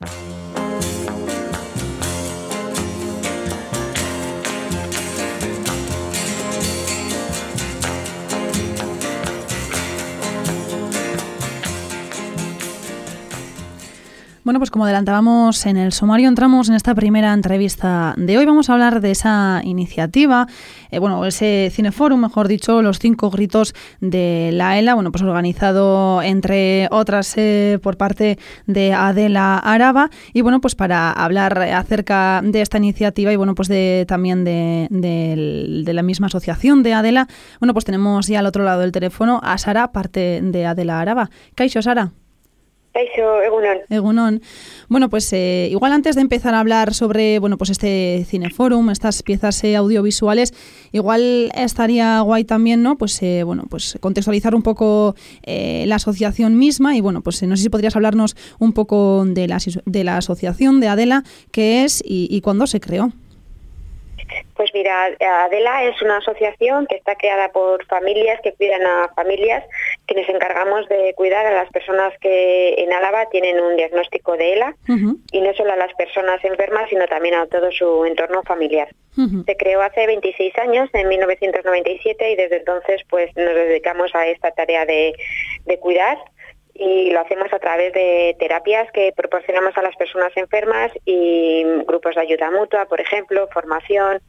you Bueno, pues como adelantábamos en el sumario, entramos en esta primera entrevista de hoy. Vamos a hablar de esa iniciativa, eh, bueno, ese cineforum, mejor dicho, los cinco gritos de la ELA, bueno, pues organizado entre otras eh, por parte de Adela Araba. Y bueno, pues para hablar acerca de esta iniciativa y bueno, pues de también de, la misma asociación de Adela, bueno, pues tenemos ya al otro lado del teléfono a Sara, parte de Adela Araba. Caixo, Sara. Egunon. Bueno, pues eh, igual antes de empezar a hablar sobre bueno, pues este cineforum, estas piezas eh, audiovisuales, igual estaría guay también, ¿no? Pues eh, bueno, pues contextualizar un poco la asociación misma y bueno, pues no sé si podrías hablarnos un poco de la, de la asociación de Adela, qué es y, y cuándo se creó. Pues mira, Adela es una asociación que está creada por familias que cuidan a familias, que nos encargamos de cuidar a las personas que en Álava tienen un diagnóstico de ELA y no solo a las personas enfermas, sino también a todo su entorno familiar. Se creó hace 26 años, en 1997, y desde entonces pues nos dedicamos a esta tarea de, de cuidar y lo hacemos a través de terapias que proporcionamos a las personas enfermas y grupos de ayuda mutua, por ejemplo, formación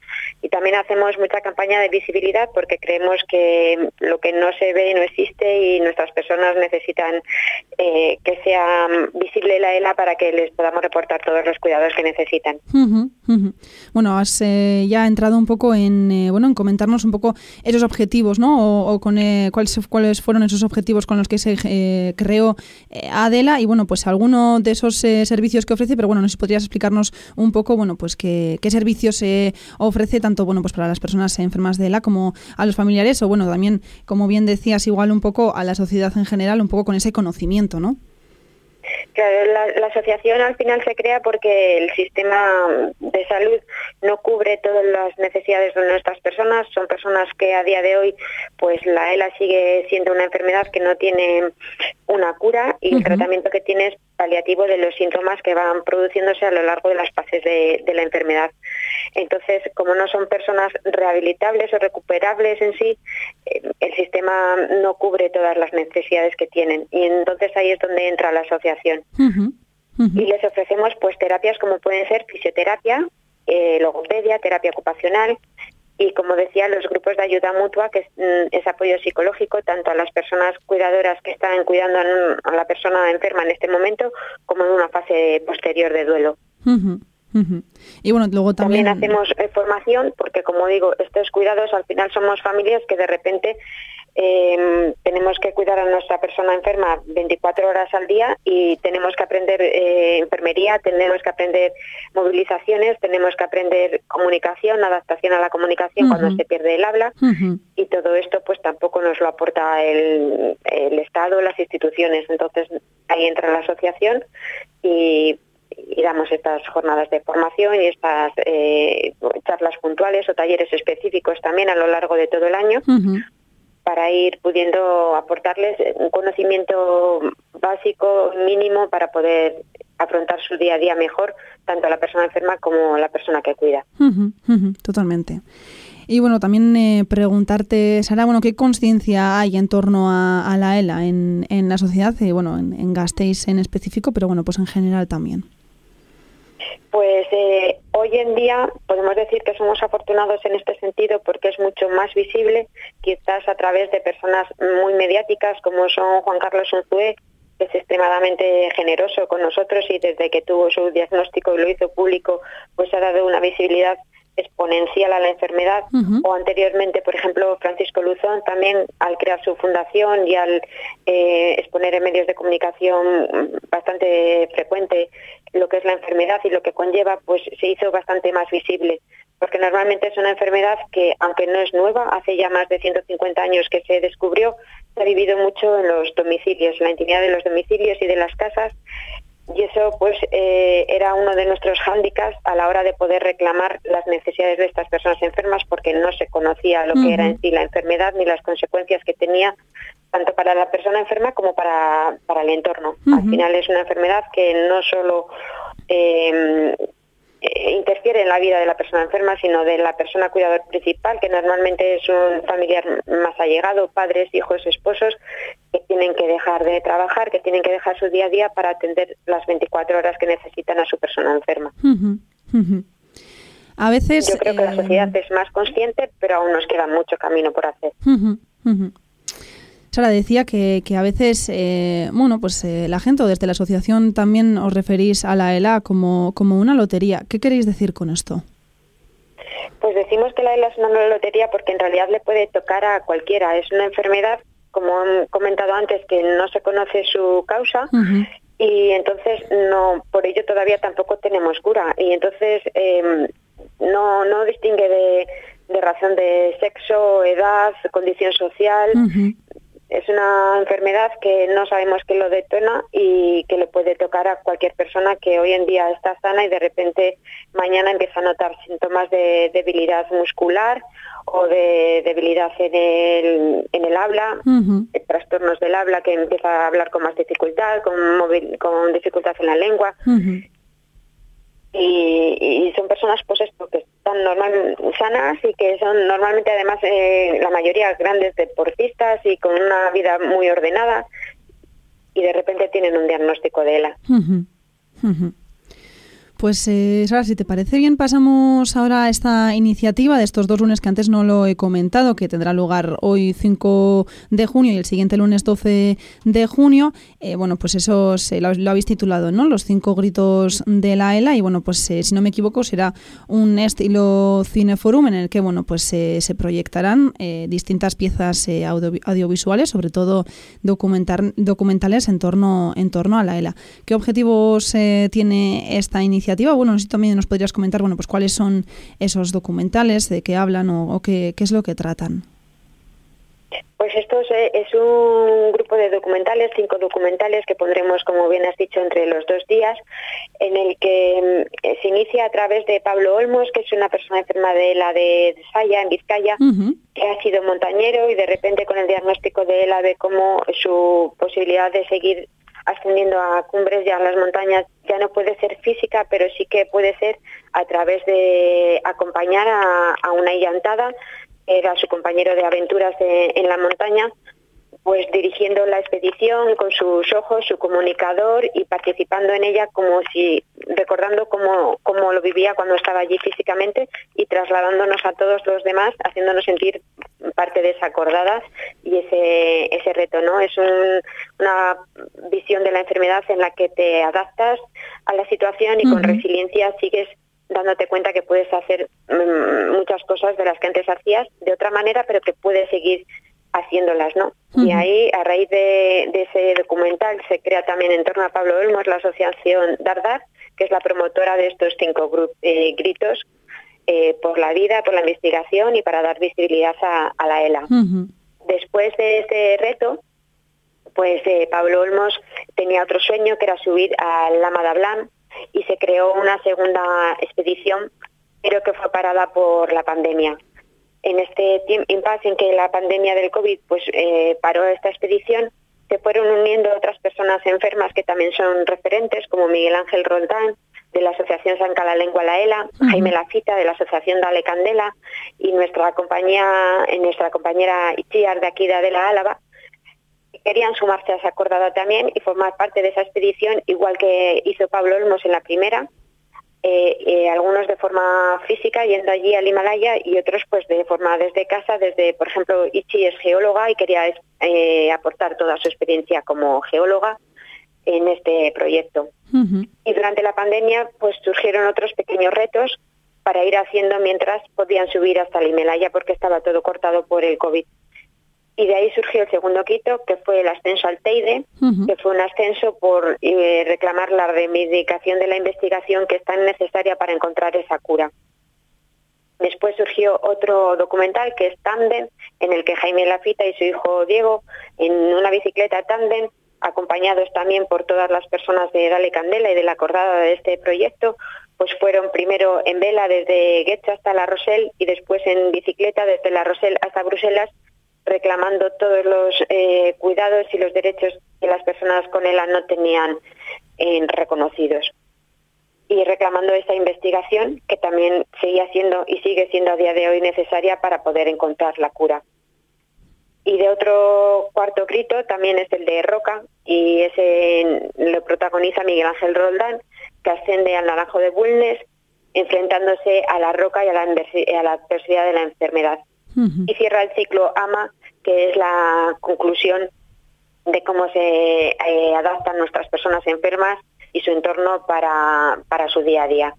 y también hacemos mucha campaña de visibilidad porque creemos que lo que no se ve no existe y nuestras personas necesitan eh, que sea visible la ELA para que les podamos reportar todos los cuidados que necesitan. Bueno, has eh, ya entrado un poco en eh, bueno en comentarnos un poco esos objetivos, ¿no? O, con cuáles cuáles fueron esos objetivos con los que se creó eh, Adela y bueno, pues alguno de esos eh, servicios que ofrece, pero bueno, no sé si podrías explicarnos un poco, bueno, pues qué, qué servicios se ofrece tanto, bueno, pues para las personas enfermas de ELA como a los familiares o bueno, también, como bien decías, igual un poco a la sociedad en general, un poco con ese conocimiento, ¿no? La, asociación al final se crea porque el sistema de salud no cubre todas las necesidades de nuestras personas. Son personas que a día de hoy, pues la ELA sigue siendo una enfermedad que no tiene una cura y el tratamiento que tiene es paliativo de los síntomas que van produciéndose a lo largo de las fases de, la enfermedad. Entonces, como no son personas rehabilitables o recuperables en sí, eh, el sistema no cubre todas las necesidades que tienen. Y entonces ahí es donde entra la asociación. Y les ofrecemos pues terapias como pueden ser fisioterapia, eh, logopedia, terapia ocupacional, y como decía, los grupos de ayuda mutua, que mm, es, apoyo psicológico tanto a las personas cuidadoras que están cuidando a, la persona enferma en este momento, como en una fase posterior de duelo. Y bueno, luego también... también hacemos eh, formación, porque como digo, estos cuidados al final somos familias que de repente eh, tenemos que cuidar a nuestra persona enferma 24 horas al día y tenemos que aprender eh, enfermería, tenemos que aprender movilizaciones, tenemos que aprender comunicación, adaptación a la comunicación cuando se pierde el habla. Y todo esto pues tampoco nos lo aporta el, el Estado, las instituciones. Entonces ahí entra la asociación y damos estas jornadas de formación y estas eh, charlas puntuales o talleres específicos también a lo largo de todo el año para ir pudiendo aportarles un conocimiento básico, mínimo, para poder afrontar su día a día mejor, tanto a la persona enferma como a la persona que cuida. totalmente. Y bueno, también eh, preguntarte, Sara, bueno, ¿qué conciencia hay en torno a, la ELA en, en, la sociedad? Y bueno, en, en Gasteiz en específico, pero bueno, pues en general también. Pues eh, hoy en día podemos decir que somos afortunados en este sentido porque es mucho más visible, quizás a través de personas muy mediáticas como son Juan Carlos Unzué, que es extremadamente generoso con nosotros y desde que tuvo su diagnóstico y lo hizo público, pues ha dado una visibilidad exponencial a la enfermedad. O anteriormente, por ejemplo, Francisco Luzón también al crear su fundación y al eh, exponer en medios de comunicación bastante frecuente lo que es la enfermedad y lo que conlleva, pues se hizo bastante más visible, porque normalmente es una enfermedad que, aunque no es nueva, hace ya más de 150 años que se descubrió, se ha vivido mucho en los domicilios, en la intimidad de los domicilios y de las casas, y eso pues eh, era uno de nuestros hándicaps a la hora de poder reclamar las necesidades de estas personas enfermas porque no se conocía lo que era en sí la enfermedad ni las consecuencias que tenía tanto para la persona enferma como para, para el entorno. Al final es una enfermedad que no solo eh, eh, interfiere en la vida de la persona enferma, sino de la persona cuidador principal, que normalmente es un familiar más allegado, padres, hijos, esposos, que tienen que dejar de trabajar, que tienen que dejar su día a día para atender las 24 horas que necesitan a su persona enferma. A veces. Yo creo que la sociedad es más consciente, pero aún nos queda mucho camino por hacer. Sara decía que, a veces, eh, bueno, pues eh, la gente o desde la asociación también os referís a la ELA como, como una lotería. ¿Qué queréis decir con esto? Pues decimos que la ELA es una lotería porque en realidad le puede tocar a cualquiera. Es una enfermedad, como han comentado antes, que no se conoce su causa. Y entonces no, por ello todavía tampoco tenemos cura. Y entonces em, no, no distingue de, de razón de sexo, edad, condición social es una enfermedad que no sabemos qué lo detona y que le puede tocar a cualquier persona que hoy en día está sana y de repente mañana empieza a notar síntomas de debilidad muscular o de debilidad en el, en el habla, trastornos del habla que empieza a hablar con más dificultad, con, con dificultad en la lengua. Y, son personas pues esto que están normal sanas y que son normalmente además eh, la mayoría grandes deportistas y con una vida muy ordenada y de repente tienen un diagnóstico de ELA. Pues eh, Sara, si te parece bien, pasamos ahora a esta iniciativa de estos dos lunes que antes no lo he comentado, que tendrá lugar hoy 5 de junio y el siguiente lunes 12 de junio. Eh, bueno, pues eso se lo, habéis titulado, ¿no? Los cinco gritos de la ELA y bueno, pues eh, si no me equivoco será un estilo cineforum en el que bueno, pues se proyectarán eh, distintas piezas audiovisuales, sobre todo documentar, documentales en torno, en torno a la ELA. ¿Qué objetivos tiene esta iniciativa? Bueno, no sé si también nos podrías comentar, bueno, pues cuáles son esos documentales, de qué hablan o, qué, es lo que tratan. Pues esto es, un grupo de documentales, cinco documentales que pondremos, como bien has dicho, entre los dos días, en el que mm, se inicia a través de Pablo Olmos, que es una persona enferma de la de Saya, en Vizcaya, que ha sido montañero y de repente con el diagnóstico de él ve cómo su posibilidad de seguir ascendiendo a cumbres y a las montañas ya no puede ser física, pero sí que puede ser a través de acompañar a, una llantada, era su compañero de aventuras en la montaña, pues dirigiendo la expedición con sus ojos, su comunicador y participando en ella como si recordando cómo, cómo lo vivía cuando estaba allí físicamente y trasladándonos a todos los demás, haciéndonos sentir parte de esa acordada y ese, ese reto, ¿no? Es una visión de la enfermedad en la que te adaptas a la situación y con resiliencia sigues dándote cuenta que puedes hacer mm, muchas cosas de las que antes hacías de otra manera, pero que puedes seguir haciéndolas, ¿no? Y ahí, a raíz de, ese documental, se crea también en torno a Pablo Olmos la asociación Dardar, que es la promotora de estos cinco eh, gritos eh, por la vida, por la investigación y para dar visibilidad a, la ELA. Después de ese reto, pues eh, Pablo Olmos tenía otro sueño que era subir al Lama de Blanc y se creó una segunda expedición, pero que fue parada por la pandemia en este impasse en que la pandemia del COVID pues eh, paró esta expedición, se fueron uniendo otras personas enfermas que también son referentes, como Miguel Ángel Roldán, de la Asociación San la Lengua La ELA, Jaime Lafita, de la Asociación Dale Candela, y nuestra compañía, nuestra compañera Ichiar de aquí de la Álava, querían sumarse a esa acordada también y formar parte de esa expedición, igual que hizo Pablo Olmos en la primera, eh, eh, algunos de forma física yendo allí al Himalaya y otros pues de forma desde casa, desde por ejemplo Ichi es geóloga y quería eh, aportar toda su experiencia como geóloga en este proyecto. Y durante la pandemia pues surgieron otros pequeños retos para ir haciendo mientras podían subir hasta el Himalaya porque estaba todo cortado por el COVID y de ahí surgió el segundo quito, que fue el ascenso al Teide, que fue un ascenso por eh, reclamar la reivindicación de la investigación que es tan necesaria para encontrar esa cura. Después surgió otro documental que es Tandem, en el que Jaime Lafita y su hijo Diego, en una bicicleta Tandem, acompañados también por todas las personas de Dale Candela y de la acordada de este proyecto, pues fueron primero en vela desde Getxa hasta La Roselle y después en bicicleta desde La Roselle hasta Bruselas reclamando todos los eh, cuidados y los derechos que las personas con ELA no tenían eh, reconocidos. y reclamando esta investigación que también seguía siendo y sigue siendo a día de hoy necesaria para poder encontrar la cura. Y de otro cuarto grito también es el de Roca y ese lo protagoniza Miguel Ángel Roldán, que asciende al Naranjo de Bulnes enfrentándose a la roca y a la, a la adversidad de la enfermedad. Y cierra el ciclo AMA, que es la conclusión de cómo se eh, adaptan nuestras personas enfermas y su entorno para, para su día a día.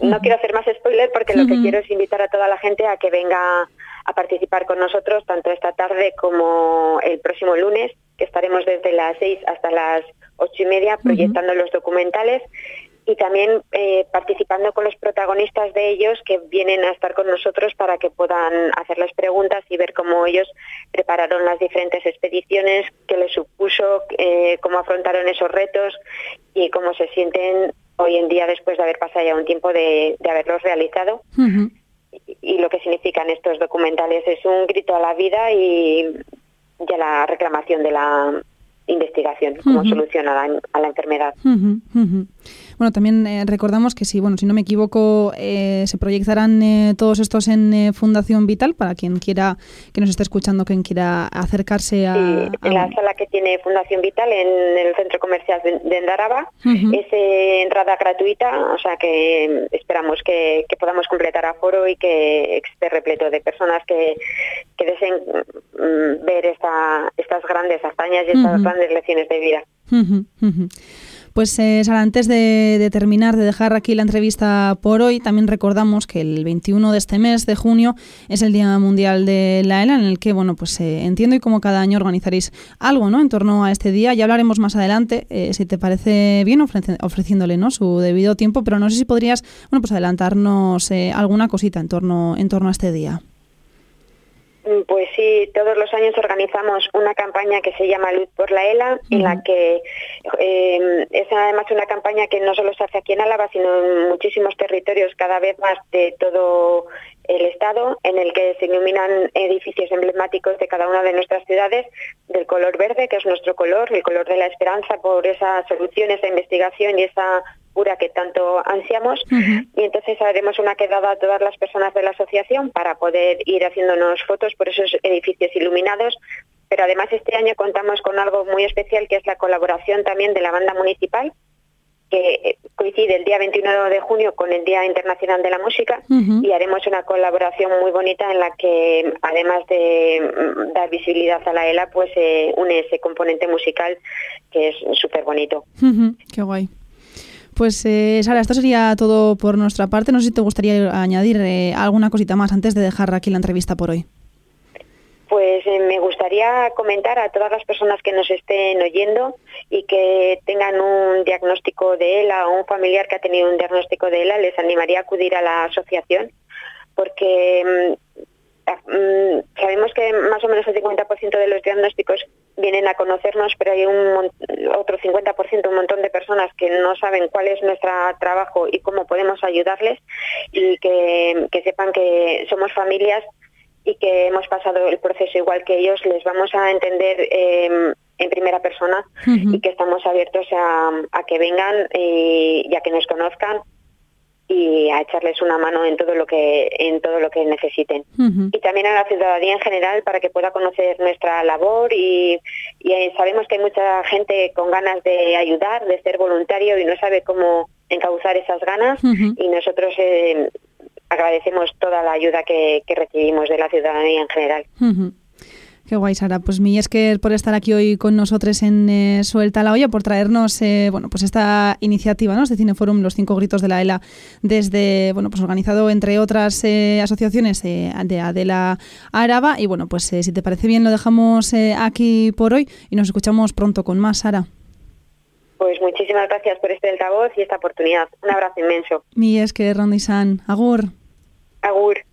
No quiero hacer más spoiler porque lo que quiero es invitar a toda la gente a que venga a participar con nosotros tanto esta tarde como el próximo lunes, que estaremos desde las seis hasta las ocho y media proyectando los documentales y también eh, participando con los protagonistas de ellos que vienen a estar con nosotros para que puedan hacerles preguntas y ver cómo ellos prepararon las diferentes expediciones, qué les supuso, eh, cómo afrontaron esos retos y cómo se sienten hoy en día después de haber pasado ya un tiempo de, haberlos realizado. Y, lo que significan estos documentales es un grito a la vida y, y a la reclamación de la investigación, como solución a la, enfermedad. Bueno, también eh, recordamos que si, bueno, si no me equivoco, eh, se proyectarán eh, todos estos en Fundación Vital para quien quiera, que nos esté escuchando, quien quiera acercarse a... Sí, en la sala que tiene Fundación Vital en el centro comercial de, Endaraba. Es entrada gratuita, o sea que esperamos que, podamos completar aforo y que esté repleto de personas que, que deseen mm, ver esta, estas grandes hazañas y estas grandes lecciones de vida. Pues eh, Sara, antes de, terminar, de dejar aquí la entrevista por hoy, también recordamos que el 21 de este mes de junio es el Día Mundial de la ELA, en el que, bueno, pues eh, entiendo y como cada año organizaréis algo, ¿no?, en torno a este día. Ya hablaremos más adelante, eh, si te parece bien, ofreciéndole, ¿no?, su debido tiempo, pero no sé si podrías, bueno, pues adelantarnos alguna cosita en torno, en torno a este día. Mm, pues sí, todos los años organizamos una campaña que se llama Luz por la ELA, en la que eh, es además una campaña que no solo se hace aquí en Álava, sino en muchísimos territorios cada vez más de todo el Estado, en el que se iluminan edificios emblemáticos de cada una de nuestras ciudades del color verde, que es nuestro color, el color de la esperanza por esa solución, esa investigación y esa que tanto ansiamos y entonces haremos una quedada a todas las personas de la asociación para poder ir haciéndonos fotos por esos edificios iluminados. Pero además este año contamos con algo muy especial que es la colaboración también de la banda municipal que coincide el día 21 de junio con el Día Internacional de la Música y haremos una colaboración muy bonita en la que además de mm, dar visibilidad a la ELA pues eh, une ese componente musical que es súper bonito. Qué guay. Pues eh, Sara, esto sería todo por nuestra parte. No sé si te gustaría añadir eh, alguna cosita más antes de dejar aquí la entrevista por hoy. Pues eh, me gustaría comentar a todas las personas que nos estén oyendo y que tengan un diagnóstico de ELA o un familiar que ha tenido un diagnóstico de ELA, les animaría a acudir a la asociación porque mm, Mm, sabemos que más o menos el 50% de los diagnósticos vienen a conocernos, pero hay un otro 50%, un montón de personas que no saben cuál es nuestro trabajo y cómo podemos ayudarles y que, sepan que somos familias y que hemos pasado el proceso igual que ellos, les vamos a entender em, en primera persona y que estamos abiertos a, que vengan y a que nos conozcan y a echarles una mano en todo lo que en todo lo que necesiten. Y también a la ciudadanía en general para que pueda conocer nuestra labor y, eh, sabemos que hay mucha gente con ganas de ayudar de ser voluntario y no sabe cómo encauzar esas ganas. Y nosotros eh, agradecemos toda la ayuda que, recibimos de la ciudadanía en general. Qué guay, Sara. Pues mi es que por estar aquí hoy con nosotros en eh, Suelta la Olla, por traernos eh, bueno, pues esta iniciativa ¿no? de Cineforum, Los Cinco Gritos de la ELA, desde, bueno, pues organizado entre otras eh, asociaciones de Adela Araba. Y bueno, pues si te parece bien, lo dejamos aquí por hoy y nos escuchamos pronto con más, Sara. Pues muchísimas gracias por este altavoz y esta oportunidad. Un abrazo inmenso. Mi es que San. Agur. Agur.